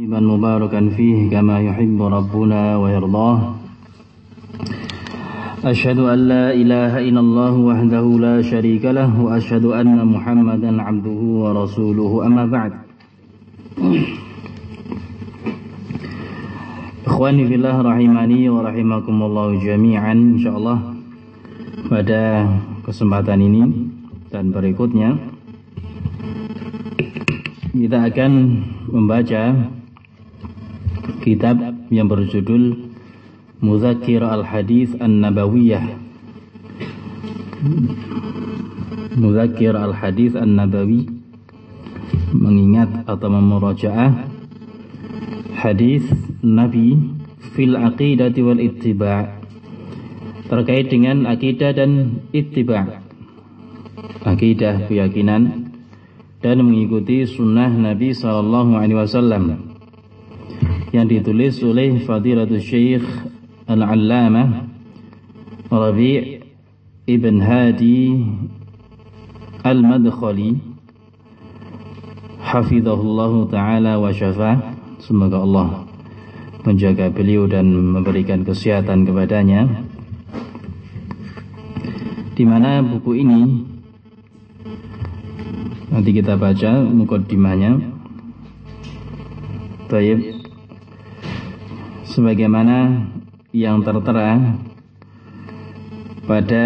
iman mubarakan fih kama yuhibbu rabbuna wa أشهد أن لا إله إلا الله وحده لا شريك له وأشهد أن محمدا عبده ورسوله أما بعد إخواني في الله رحماني ورحمكم الله جميعا إن شاء الله pada kesempatan ini dan berikutnya kita akan membaca kitab yang berjudul Muzakir Al-Hadis An-Nabawiyah. Muzakir Al-Hadis An-Nabawi mengingat atau memurajaah hadis Nabi fil aqidati wal ittiba' terkait dengan akidah dan ittiba' akidah keyakinan dan mengikuti sunnah Nabi sallallahu alaihi wasallam yang ditulis oleh Fadilatul Syekh Al-Allamah Rabi' Ibn Hadi Al-Madkhali Hafizahullah Ta'ala wa syafah Semoga Allah menjaga beliau dan memberikan kesehatan kepadanya. Di mana buku ini nanti kita baca mukaddimahnya. Baik. Sebagaimana yang tertera pada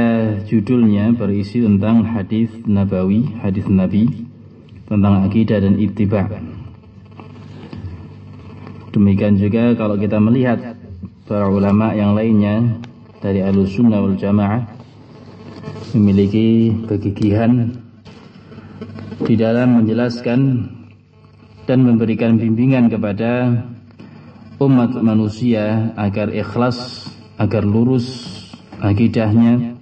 judulnya berisi tentang hadis nabawi, hadis nabi tentang akidah dan ittiba'. Demikian juga kalau kita melihat para ulama yang lainnya dari Ahlussunnah wal Jamaah memiliki kegigihan di dalam menjelaskan dan memberikan bimbingan kepada umat manusia agar ikhlas, agar lurus akidahnya,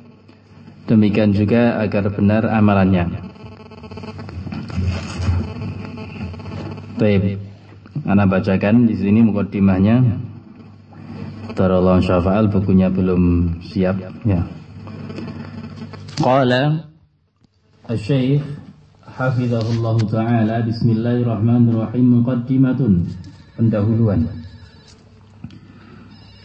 demikian juga agar benar amalannya. Baik. Anda bacakan di sini mukaddimahnya. Tarallahu syafa'al bukunya belum siap ya. Qala Al-Syeikh Hafizahullah Ta'ala Bismillahirrahmanirrahim Muqaddimatun Pendahuluan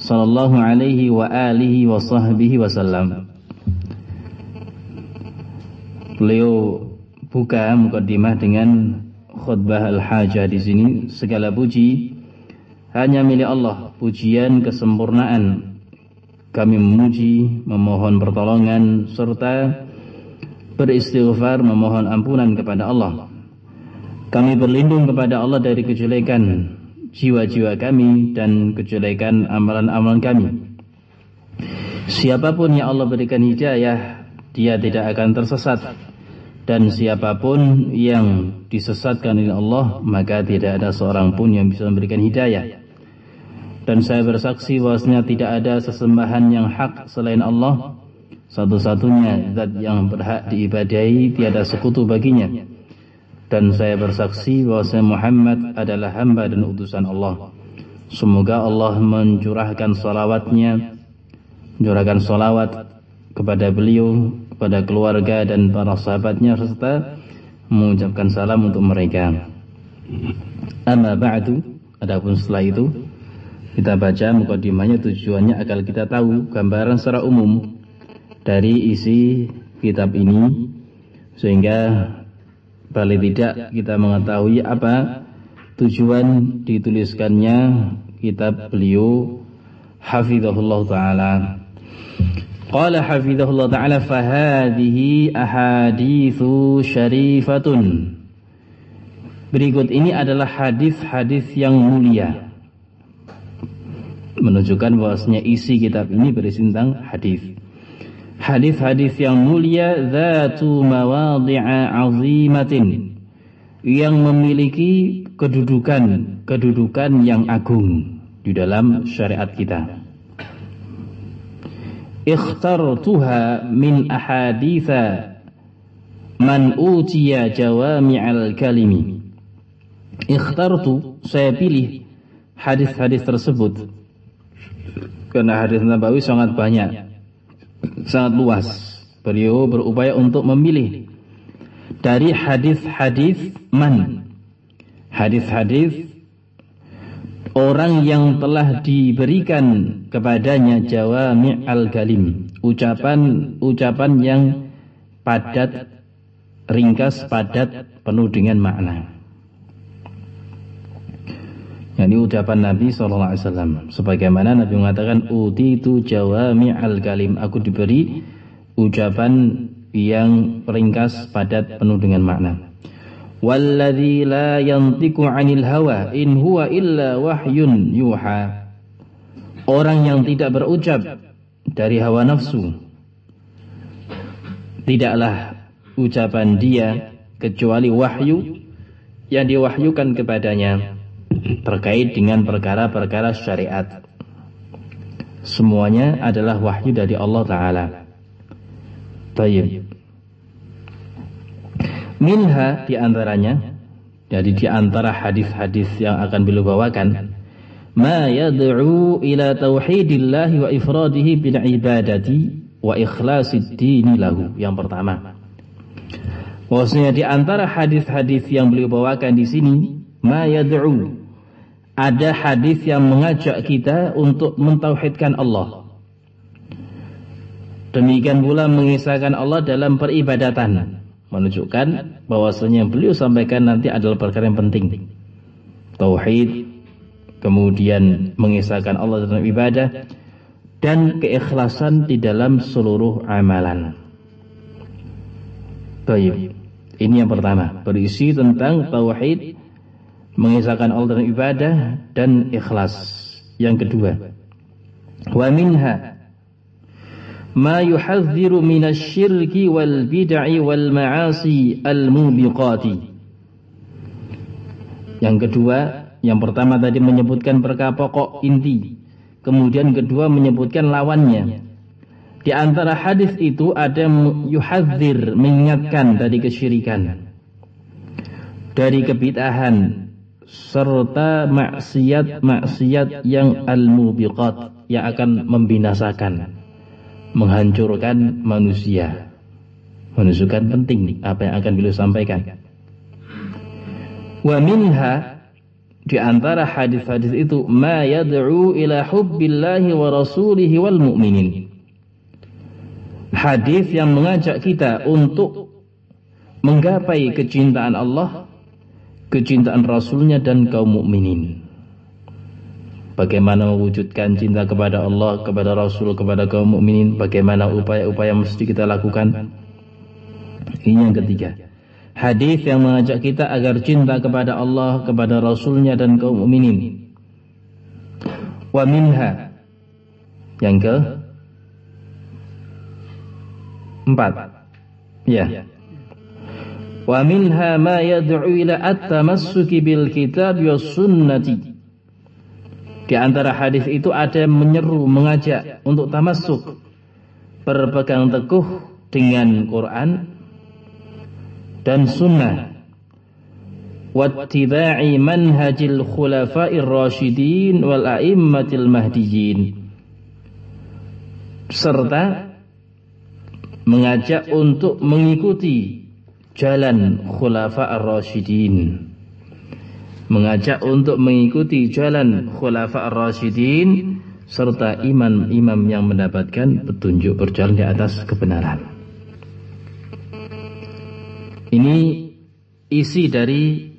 sallallahu alaihi wa alihi wa sahbihi wasallam. Beliau buka Mukaddimah dengan khutbah al-hajah di sini. Segala puji. Hanya milik Allah pujian kesempurnaan. Kami memuji memohon pertolongan serta beristighfar memohon ampunan kepada Allah. Kami berlindung kepada Allah dari kejelekan jiwa-jiwa kami dan kejelekan amalan-amalan kami. Siapa pun yang Allah berikan hidayah dia tidak akan tersesat. Dan siapa pun yang disesatkan oleh Allah maka tidak ada seorang pun yang bisa memberikan hidayah. Dan saya bersaksi bahwasanya tidak ada sesembahan yang hak selain Allah. Satu-satunya zat yang berhak diibadahi tiada sekutu baginya dan saya bersaksi bahwasanya Muhammad adalah hamba dan utusan Allah. Semoga Allah mencurahkan salawatnya mencurahkan salawat kepada beliau kepada keluarga dan para sahabatnya serta mengucapkan salam untuk mereka. Amma ba'du adapun setelah itu kita baca mukadimahnya tujuannya agar kita tahu gambaran secara umum dari isi kitab ini sehingga paling tidak kita mengetahui apa tujuan dituliskannya kitab beliau hafizahullah taala. Qala hafizahullah taala fahadhihi ahaditsu syarifatun. Berikut ini adalah hadis-hadis yang mulia. Menunjukkan bahwasanya isi kitab ini berisi tentang hadis. Hadis-hadis yang mulia zatu mawadhi'a azimatin yang memiliki kedudukan kedudukan yang agung di dalam syariat kita. Ikhtartuha min ahaditha man utiya jawami'al kalimi. Ikhtartu saya pilih hadis-hadis tersebut karena hadis Nabawi sangat banyak sangat luas. Beliau berupaya untuk memilih dari hadis-hadis man. Hadis-hadis orang yang telah diberikan kepadanya jawami al-galim. Ucapan-ucapan yang padat, ringkas, padat, penuh dengan makna. Yani ucapan Nabi SAW Sebagaimana Nabi mengatakan Uti itu jawami al-galim Aku diberi ucapan yang ringkas, padat, penuh dengan makna. Walladzi la yantiqu 'anil hawa in huwa illa wahyun yuha. Orang yang tidak berucap dari hawa nafsu tidaklah ucapan dia kecuali wahyu yang diwahyukan kepadanya terkait dengan perkara-perkara syariat. Semuanya adalah wahyu dari Allah Ta'ala. Tayyib. Minha di antaranya, jadi di antara hadis-hadis yang akan beliau bawakan, ma yad'u ila tauhidillahi wa ifradihi bil ibadati wa ikhlasid lahu. Yang pertama. Maksudnya di antara hadis-hadis yang beliau bawakan di sini, ma yad'u ada hadis yang mengajak kita untuk mentauhidkan Allah. Demikian pula mengisahkan Allah dalam peribadatan. Menunjukkan bahwasanya yang beliau sampaikan nanti adalah perkara yang penting. Tauhid, kemudian mengisahkan Allah dalam ibadah, dan keikhlasan di dalam seluruh amalan. Baik. Ini yang pertama, berisi tentang tauhid, mengisahkan Allah dalam ibadah dan ikhlas. Yang kedua, wa minha ma yuhadziru minasyirki wal bid'i wal ma'asi al mubiqati. Yang kedua, yang pertama tadi menyebutkan perkara pokok inti. Kemudian kedua menyebutkan lawannya. Di antara hadis itu ada yuhadzir mengingatkan dari kesyirikan. Dari kebid'ahan serta maksiat-maksiat yang al-mubiqat yang akan membinasakan menghancurkan manusia. Menunjukkan penting apa yang akan beliau sampaikan. Wa minha di antara hadis-hadis itu ma yad'u ila hubbillahi wa rasulihi wal mu'minin. Hadis yang mengajak kita untuk menggapai kecintaan Allah, kecintaan Rasulnya dan kaum mukminin bagaimana mewujudkan cinta kepada Allah, kepada Rasul, kepada kaum mukminin, bagaimana upaya-upaya mesti kita lakukan. Ini yang ketiga. Hadis yang mengajak kita agar cinta kepada Allah, kepada Rasulnya dan kaum mukminin. Wa minha yang ke empat. Ya. Wa minha ma yad'u ila at-tamassuki bil kitab was sunnati di antara hadis itu ada yang menyeru, mengajak untuk tamasuk, berpegang teguh dengan Quran dan sunnah. Wattiba'i manhajil khulafa'ir rasyidin wal a'immatil mahdiyin. Serta mengajak untuk mengikuti jalan khulafa'ir rasyidin mengajak untuk mengikuti jalan khulafa ar-rasyidin serta imam-imam yang mendapatkan petunjuk berjalan di atas kebenaran. Ini isi dari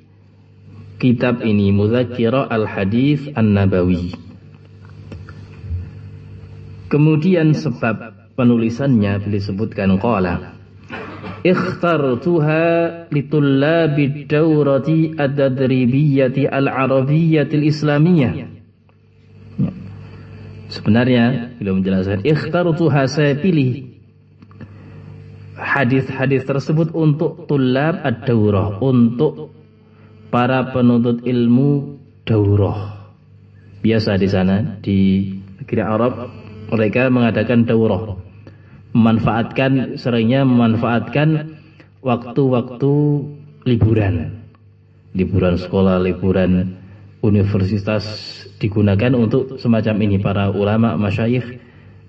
kitab ini Mudzakkirah al-Hadis An-Nabawi. Kemudian sebab penulisannya disebutkan qala اخترتها لطلاب الدورة التدريبية العربية الإسلامية Sebenarnya beliau menjelaskan ikhtartuha saya pilih hadis-hadis tersebut untuk tulab ad-daurah, untuk para penuntut ilmu daurah. Biasa di sana di negeri Arab mereka mengadakan daurah. Memanfaatkan seringnya memanfaatkan waktu-waktu liburan. Liburan sekolah, liburan universitas digunakan untuk semacam ini para ulama masyayikh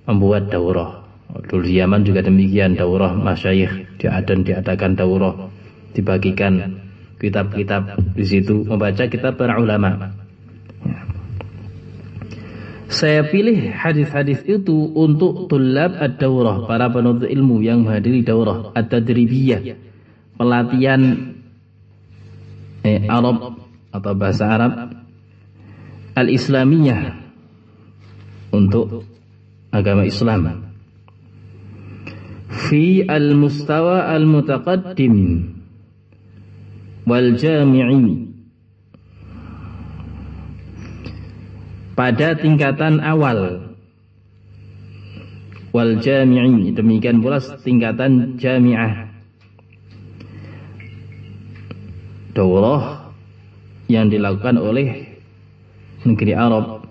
membuat daurah. Dulu zaman juga demikian daurah masyayikh di Aden diadakan daurah dibagikan kitab-kitab di situ membaca kitab para ulama. Saya pilih hadis-hadis itu untuk tulab ad-daurah, para penuntut ilmu yang menghadiri daurah ad-tadribiyah, pelatihan eh, Arab atau bahasa Arab al-Islamiyah untuk agama Islam. Fi al-mustawa al-mutaqaddim wal jami'i pada tingkatan awal. Wal jami'i demikian pula tingkatan jami'ah. Daurah yang dilakukan oleh negeri Arab.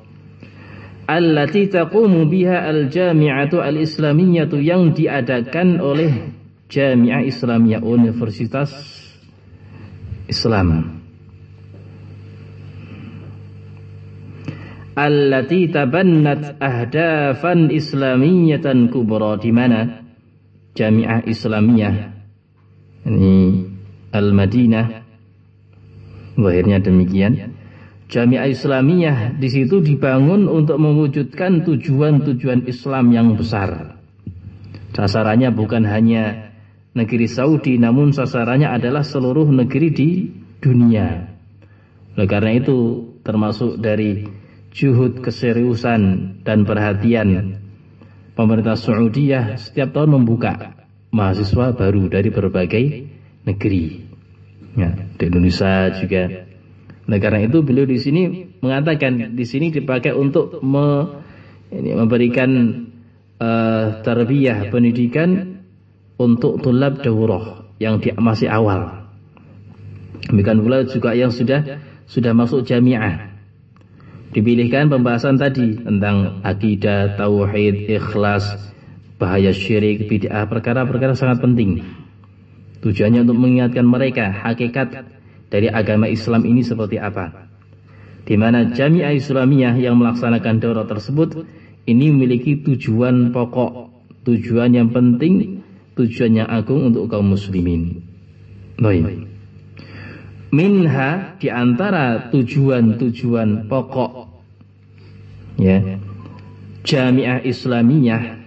Allati taqumu biha al-jami'atu al-islamiyatu yang diadakan oleh jami'ah Islamiyah Universitas Islam allati tabannat ahdafan islamiyatan kubra. Di mana? Jami'ah Islamiyah. Ini Al-Madinah. Lahirnya demikian. Jami'ah Islamiyah di situ dibangun untuk mewujudkan tujuan-tujuan Islam yang besar. Sasarannya bukan hanya negeri Saudi, namun sasarannya adalah seluruh negeri di dunia. Oleh karena itu, termasuk dari juhud keseriusan dan perhatian pemerintah Saudiyah setiap tahun membuka mahasiswa baru dari berbagai negeri. Ya, di Indonesia juga. Nah, karena itu beliau di sini mengatakan di sini dipakai untuk me, ini, memberikan uh, tarbiyah pendidikan untuk tulab daurah yang di, masih awal. Demikian pula juga yang sudah sudah masuk jamiah dipilihkan pembahasan tadi tentang akidah, tauhid, ikhlas, bahaya syirik, bid'ah, perkara-perkara sangat penting. Tujuannya untuk mengingatkan mereka hakikat dari agama Islam ini seperti apa. Di mana Jami'ah Islamiyah yang melaksanakan daurah tersebut ini memiliki tujuan pokok, tujuan yang penting, tujuan yang agung untuk kaum muslimin. Baik. Minha di antara tujuan-tujuan pokok ya. Jami'ah Islamiyah.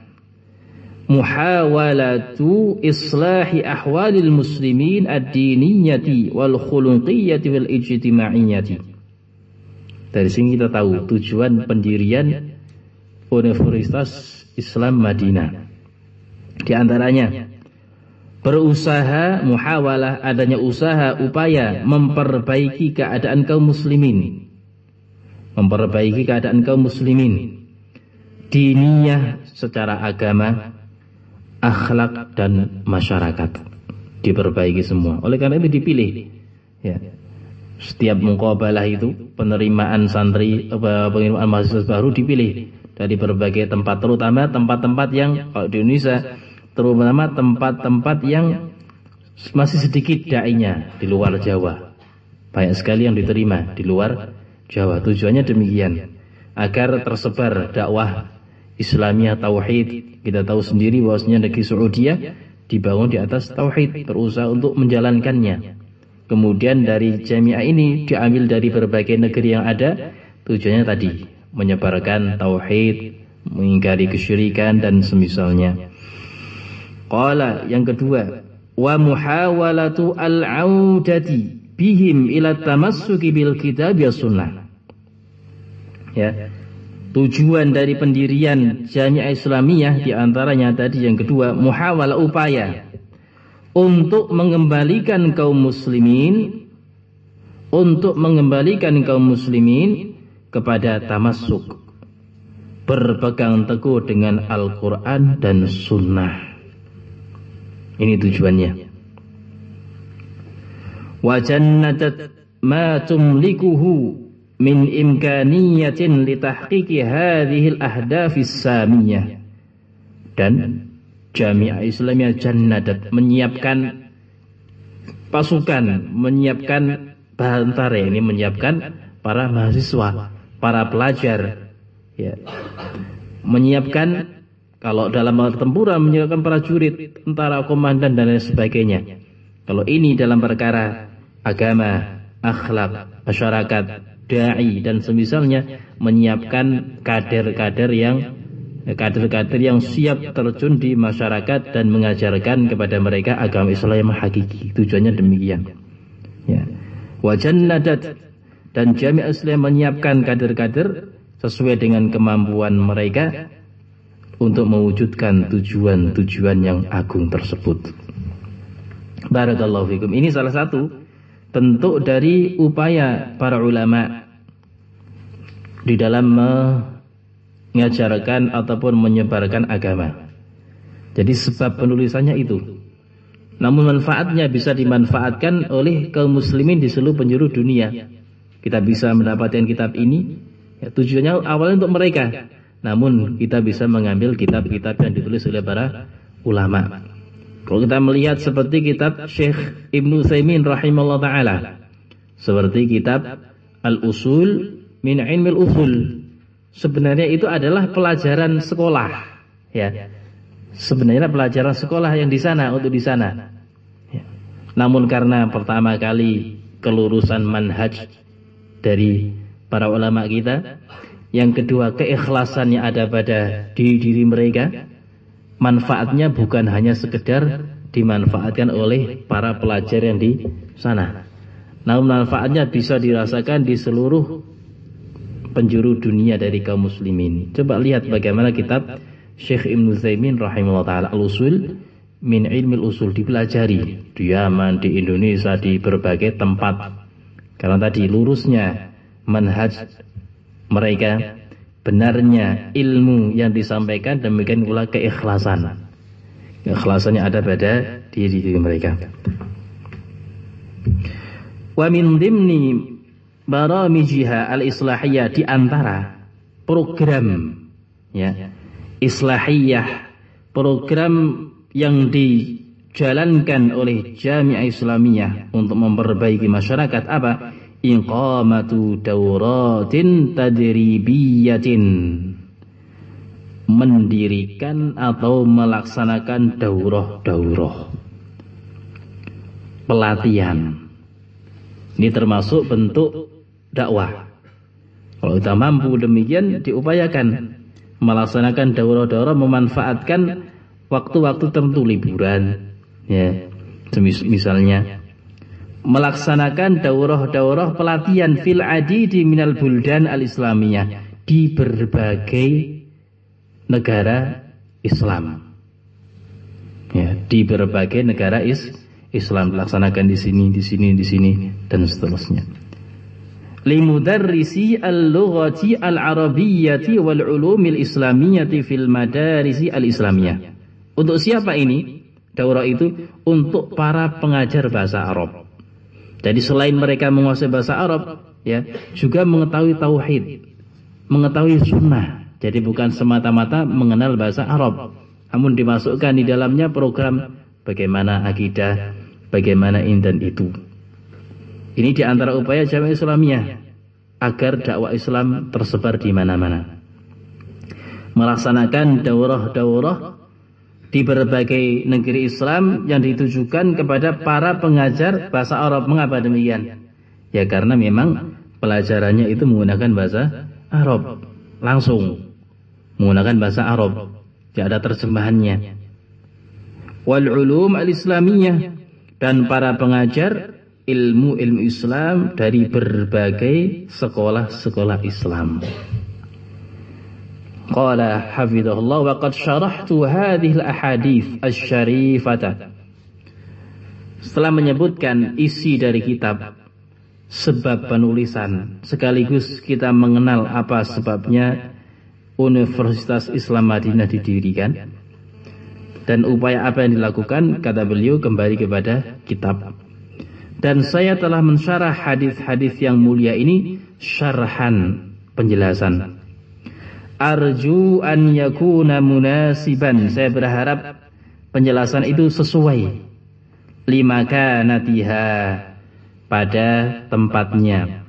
Muhawalatu islahi ahwalil muslimin ad-diniyati wal khuluqiyyati wal ijtima'iyyati dari sini kita tahu tujuan pendirian Universitas Islam Madinah. Di antaranya berusaha muhawalah adanya usaha upaya memperbaiki keadaan kaum muslimin memperbaiki keadaan kaum muslimin. Diniyah secara agama akhlak dan masyarakat. Diperbaiki semua. Oleh karena itu dipilih. Ya. Setiap mukabalah itu penerimaan santri penerimaan mahasiswa baru dipilih dari berbagai tempat terutama tempat-tempat yang kalau di Indonesia terutama tempat-tempat yang masih sedikit dainya di luar Jawa. Banyak sekali yang diterima di luar Jawa. Tujuannya demikian agar tersebar dakwah Islamiyah tauhid. Kita tahu sendiri bahwasanya negeri Saudi dibangun di atas tauhid, berusaha untuk menjalankannya. Kemudian dari jamiah ini diambil dari berbagai negeri yang ada, tujuannya tadi menyebarkan tauhid, mengingkari kesyirikan dan semisalnya. Qala yang kedua, wa muhawalatu al-audati bihim ila tamassuki bil kitab ya sunnah. Ya. Tujuan dari pendirian Jami'ah Islamiyah di antaranya tadi yang kedua muhawala upaya untuk mengembalikan kaum muslimin untuk mengembalikan kaum muslimin kepada tamasuk berpegang teguh dengan Al-Quran dan Sunnah ini tujuannya wa jannatat ma tumlikuhu min imkaniyatin litahqiqi hadhihi al-ahdaf samiyah dan Jami'ah Islamiyah Jannadat menyiapkan pasukan, menyiapkan bantare ini menyiapkan para mahasiswa, para pelajar ya. Menyiapkan kalau dalam pertempuran menyiapkan para jurid, tentara, komandan dan lain sebagainya. Kalau ini dalam perkara agama, akhlak, masyarakat, dai dan semisalnya menyiapkan kader-kader yang kader-kader yang siap terjun di masyarakat dan mengajarkan kepada mereka agama Islam yang hakiki. Tujuannya demikian. Ya. Wajan nadat dan Jami Islam menyiapkan kader-kader sesuai dengan kemampuan mereka untuk mewujudkan tujuan-tujuan yang agung tersebut. Barakallahu fikum. Ini salah satu bentuk dari upaya para ulama di dalam mengajarkan ataupun menyebarkan agama. Jadi sebab penulisannya itu. Namun manfaatnya bisa dimanfaatkan oleh kaum muslimin di seluruh penjuru dunia. Kita bisa mendapatkan kitab ini. Ya, tujuannya awalnya untuk mereka. Namun kita bisa mengambil kitab-kitab yang ditulis oleh para ulama. Kalau kita melihat seperti kitab Syekh Ibnu Saimin rahimahullah taala, seperti kitab Al-Usul min Ilmil Usul sebenarnya itu adalah pelajaran sekolah ya sebenarnya pelajaran sekolah yang di sana untuk di sana ya. namun karena pertama kali kelurusan manhaj dari para ulama kita yang kedua keikhlasan yang ada pada diri diri mereka manfaatnya bukan hanya sekedar dimanfaatkan oleh para pelajar yang di sana namun manfaatnya bisa dirasakan di seluruh penjuru dunia dari kaum muslimin. Coba lihat bagaimana kitab Syekh Ibn Zaimin rahimahullah taala al-usul min ilmi usul dipelajari di Yaman, di Indonesia, di berbagai tempat. Karena tadi lurusnya manhaj mereka benarnya ilmu yang disampaikan demikian pula keikhlasan. Keikhlasannya ada pada diri, diri mereka. Wa min dimni baramijiha al-islahiyah di antara program ya islahiyah program yang dijalankan oleh Jami'ah Islamiyah untuk memperbaiki masyarakat apa iqamatu dauratin tadribiyatin. Mendirikan atau melaksanakan daurah-daurah. Pelatihan. Ini termasuk bentuk dakwah. Kalau kita mampu demikian diupayakan. Melaksanakan daurah-daurah memanfaatkan waktu-waktu tertentu liburan. Ya misalnya melaksanakan daurah-daurah pelatihan fil adidi minal buldan al-islamiyah di berbagai negara Islam ya di berbagai negara is Islam dilaksanakan di sini di sini di sini dan seterusnya limudarrisi al-lughati al-arabiyyati wal ulumil islamiyyati fil madarisi al-islamiyah. Untuk siapa ini? Daurah itu untuk para pengajar bahasa Arab. Jadi selain mereka menguasai bahasa Arab, ya, juga mengetahui tauhid, mengetahui sunnah. Jadi bukan semata-mata mengenal bahasa Arab, namun dimasukkan di dalamnya program bagaimana akidah, bagaimana ini dan itu. Ini di antara upaya jamaah Islamiyah agar dakwah Islam tersebar di mana-mana. Melaksanakan daurah-daurah di berbagai negeri Islam yang ditujukan kepada para pengajar bahasa Arab. Mengapa demikian? Ya karena memang pelajarannya itu menggunakan bahasa Arab langsung menggunakan bahasa Arab. Tidak ada terjemahannya. Wal ulum al-islamiyah dan para pengajar ilmu-ilmu Islam dari berbagai sekolah-sekolah Islam. Qala hafidhahullah wa qad syarahtu hadhihi al-ahadith asy-syarifata. Setelah menyebutkan isi dari kitab sebab penulisan sekaligus kita mengenal apa sebabnya Universitas Islam Madinah didirikan dan upaya apa yang dilakukan kata beliau kembali kepada kitab Dan saya telah mensyarah hadis-hadis yang mulia ini syarhan penjelasan. Arju an yakuna munasiban. Saya berharap penjelasan itu sesuai lima kanatiha pada tempatnya.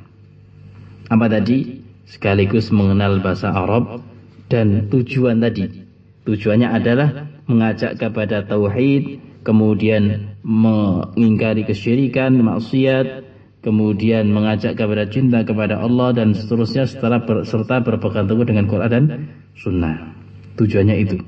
Apa tadi? Sekaligus mengenal bahasa Arab dan tujuan tadi. Tujuannya adalah mengajak kepada tauhid, kemudian mengingkari kesyirikan, maksiat, kemudian mengajak kepada cinta kepada Allah dan seterusnya setelah ber, serta berpegang teguh dengan Quran dan Sunnah. Tujuannya itu.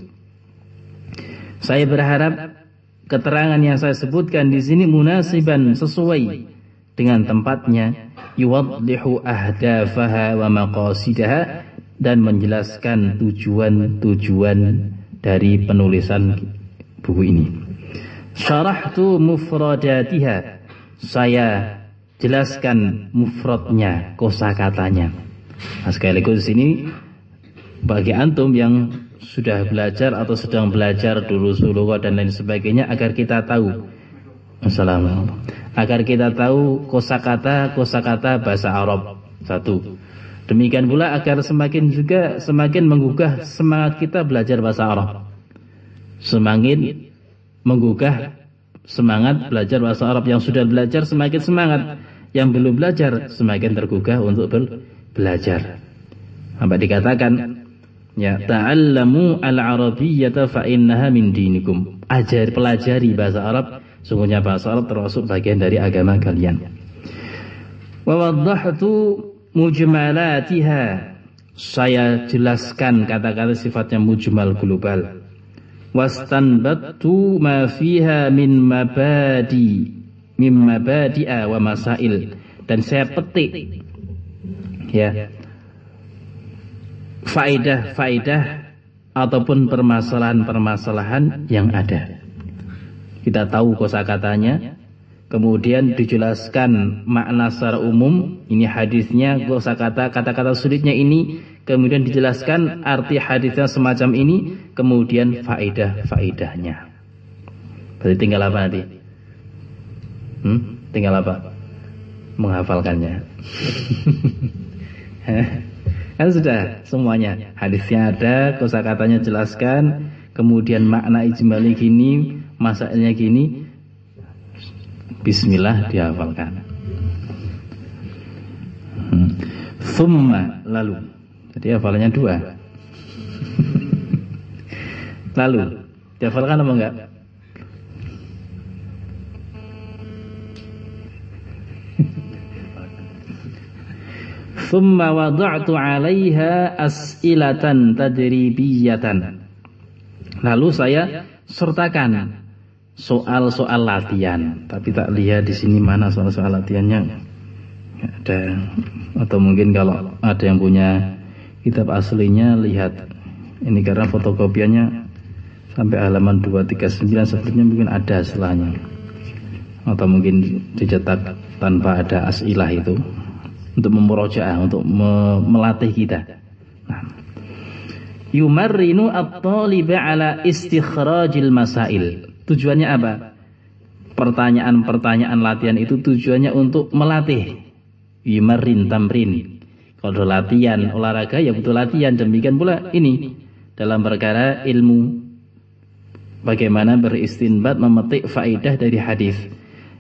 Saya berharap keterangan yang saya sebutkan di sini munasiban sesuai dengan tempatnya yuwaddihu ahdafaha wa maqasidaha dan menjelaskan tujuan-tujuan dari penulisan buku ini. Syarahtu mufradatiha. Saya jelaskan mufradnya, kosakatanya. Nah, sekaligus ini bagi antum yang sudah belajar atau sedang belajar dulu suluwa dan lain sebagainya agar kita tahu. Assalamualaikum. Agar kita tahu kosakata kosakata bahasa Arab. Satu. Demikian pula agar semakin juga semakin menggugah semangat kita belajar bahasa Arab. Semakin menggugah semangat belajar bahasa Arab. Yang sudah belajar semakin semangat, yang belum belajar semakin tergugah untuk belajar. Apa dikatakan? Ya, ta'allamu al-arabiyyata fa innaha min dinikum. Ajar pelajari bahasa Arab, sungguhnya bahasa Arab termasuk bagian dari agama kalian. Wa waddahtu mujmalatiha saya jelaskan kata-kata sifatnya mujmal global wastanbattu ma fiha min mabadi min mabadi'a wa masail. Dan saya petik ya faidah-faidah ataupun permasalahan-permasalahan yang ada. Kita tahu kosakatanya Kemudian dijelaskan makna secara umum, ini hadisnya, kata kata-kata sulitnya ini, kemudian dijelaskan arti hadisnya semacam ini, kemudian faidah-faidahnya. Berarti tinggal apa nanti? Hmm? Tinggal apa? Menghafalkannya. kan sudah semuanya. Hadisnya ada, kosakatanya jelaskan, kemudian makna ijmali gini, masalahnya gini, Bismillah dihafalkan. Hmm. Thumma lalu. Jadi hafalannya dua. lalu dihafalkan apa enggak? Thumma wada'tu 'alaiha as'ilatan tadribiyatan. Lalu saya sertakan soal-soal latihan, tapi tak lihat di sini mana soal-soal latihannya. Ada. Atau mungkin kalau ada yang punya kitab aslinya lihat. Ini karena fotokopiannya sampai halaman 239 sepertinya mungkin ada setelahnya. Atau mungkin dicetak tanpa ada asilah itu untuk memurojaah untuk me melatih kita nah. yumarrinu at-taliba ala istikhrajil masail Tujuannya apa? Pertanyaan-pertanyaan latihan itu tujuannya untuk melatih. Yimarin tamrin. Kalau latihan olahraga ya butuh latihan. Demikian pula ini dalam perkara ilmu. Bagaimana beristinbat memetik faidah dari hadis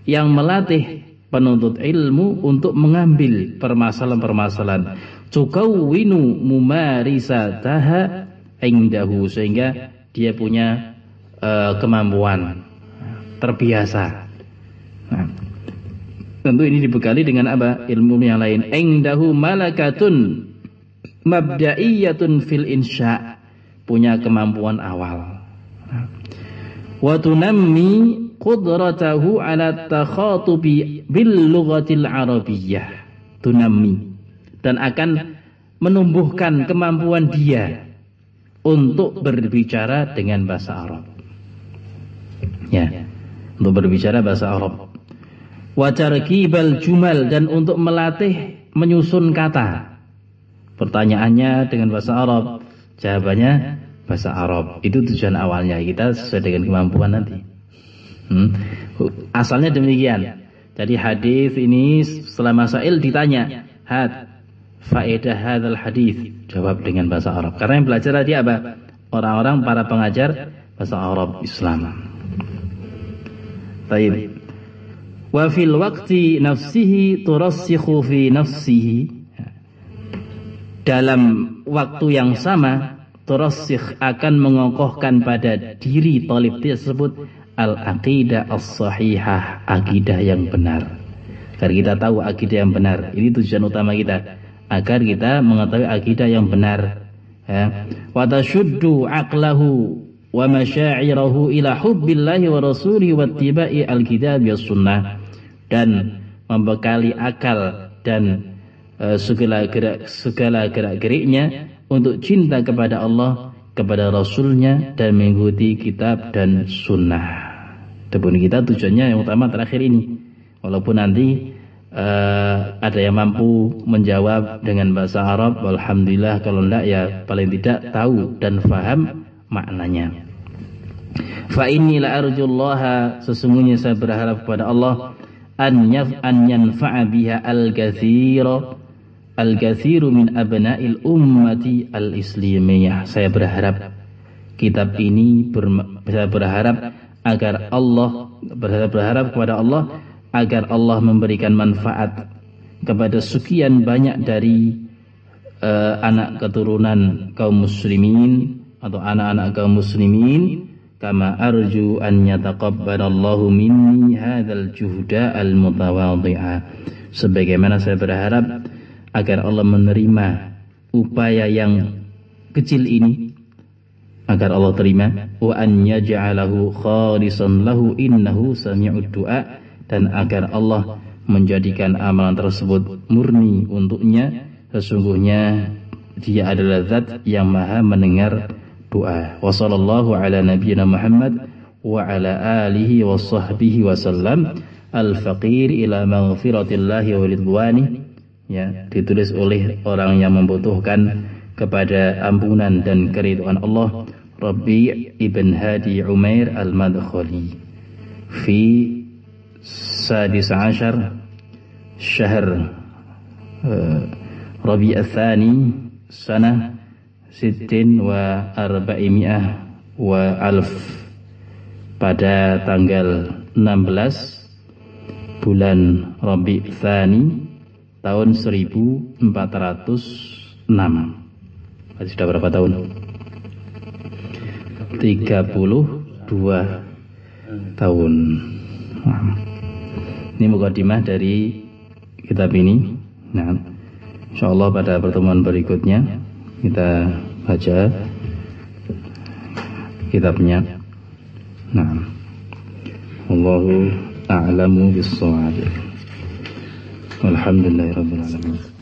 yang melatih penuntut ilmu untuk mengambil permasalahan-permasalahan tukawwinu mumarisataha indahu sehingga dia punya uh, kemampuan terbiasa. Nah, tentu ini dibekali dengan apa? Ilmu yang lain. Engdahu malakatun mabda'iyatun fil insya. Punya kemampuan awal. Wa tunammi qudratahu ala takhatubi bil lughatil arabiyyah. Tunammi. Dan akan menumbuhkan kemampuan dia untuk berbicara dengan bahasa Arab ya untuk berbicara bahasa Arab wajarkibal jumal dan untuk melatih menyusun kata pertanyaannya dengan bahasa Arab jawabannya bahasa Arab itu tujuan awalnya kita sesuai dengan kemampuan nanti hmm? asalnya demikian Jadi hadis ini setelah masail ditanya, had faedah hadal hadis. Jawab dengan bahasa Arab. Karena yang belajar tadi apa? Orang-orang para pengajar bahasa Arab Islam. Baik. Wa fil waqti nafsihi turassikhu fi nafsihi. Dalam waktu yang sama, turassikh akan mengokohkan pada diri talib tersebut al-aqidah as-sahihah, akidah yang benar. Agar kita tahu akidah yang benar. Ini tujuan utama kita. Agar kita mengetahui akidah yang benar. Ya. Wa tashuddu aqlahu wa masyairahu ila hubbillahi wa rasulihi wa tibai al-kitab wa sunnah. Dan membekali akal dan uh, segala gerak segala gerak-geriknya untuk cinta kepada Allah kepada Rasulnya dan mengikuti kitab dan sunnah. Tebun kita tujuannya yang utama terakhir ini. Walaupun nanti uh, ada yang mampu menjawab dengan bahasa Arab, alhamdulillah kalau tidak ya paling tidak tahu dan faham maknanya. Fa inni la arjullaha sesungguhnya saya berharap kepada Allah an yaf an yanfa'a biha al-katsira al-katsiru min abna'il ummati al-islamiyah. Saya berharap kitab ini ber, saya berharap agar Allah berharap, berharap kepada Allah agar Allah memberikan manfaat kepada sekian banyak dari uh, anak keturunan kaum muslimin atau anak-anak kaum muslimin. Kama arju an yataqabbalallahu minni hadzal juhda al mutawadhi'a sebagaimana saya berharap agar Allah menerima upaya yang kecil ini agar Allah terima wa an yaj'alahu khalisan lahu innahu sami'ud du'a dan agar Allah menjadikan amalan tersebut murni untuknya sesungguhnya dia adalah zat yang maha mendengar doa. Wa sallallahu ala nabiyyina Muhammad wa ala alihi wa sahbihi wa sallam al-faqir ila maghfiratillahi wa ridwani ya ditulis oleh orang yang membutuhkan kepada ampunan dan keridhaan Allah Hadi Umair al-Madkhali fi sadis ashar syahr Rabi' al-Thani sana sittin wa arba'imi'ah wa alf pada tanggal 16 bulan Rabi' Thani tahun 1406 Masih sudah berapa tahun? 32 tahun. Nah, ini mukadimah dari kitab ini. Nah, insyaallah pada pertemuan berikutnya kita baca kitabnya. Nah, Allahu a'lamu bis-shawab. Alhamdulillahirabbil alamin.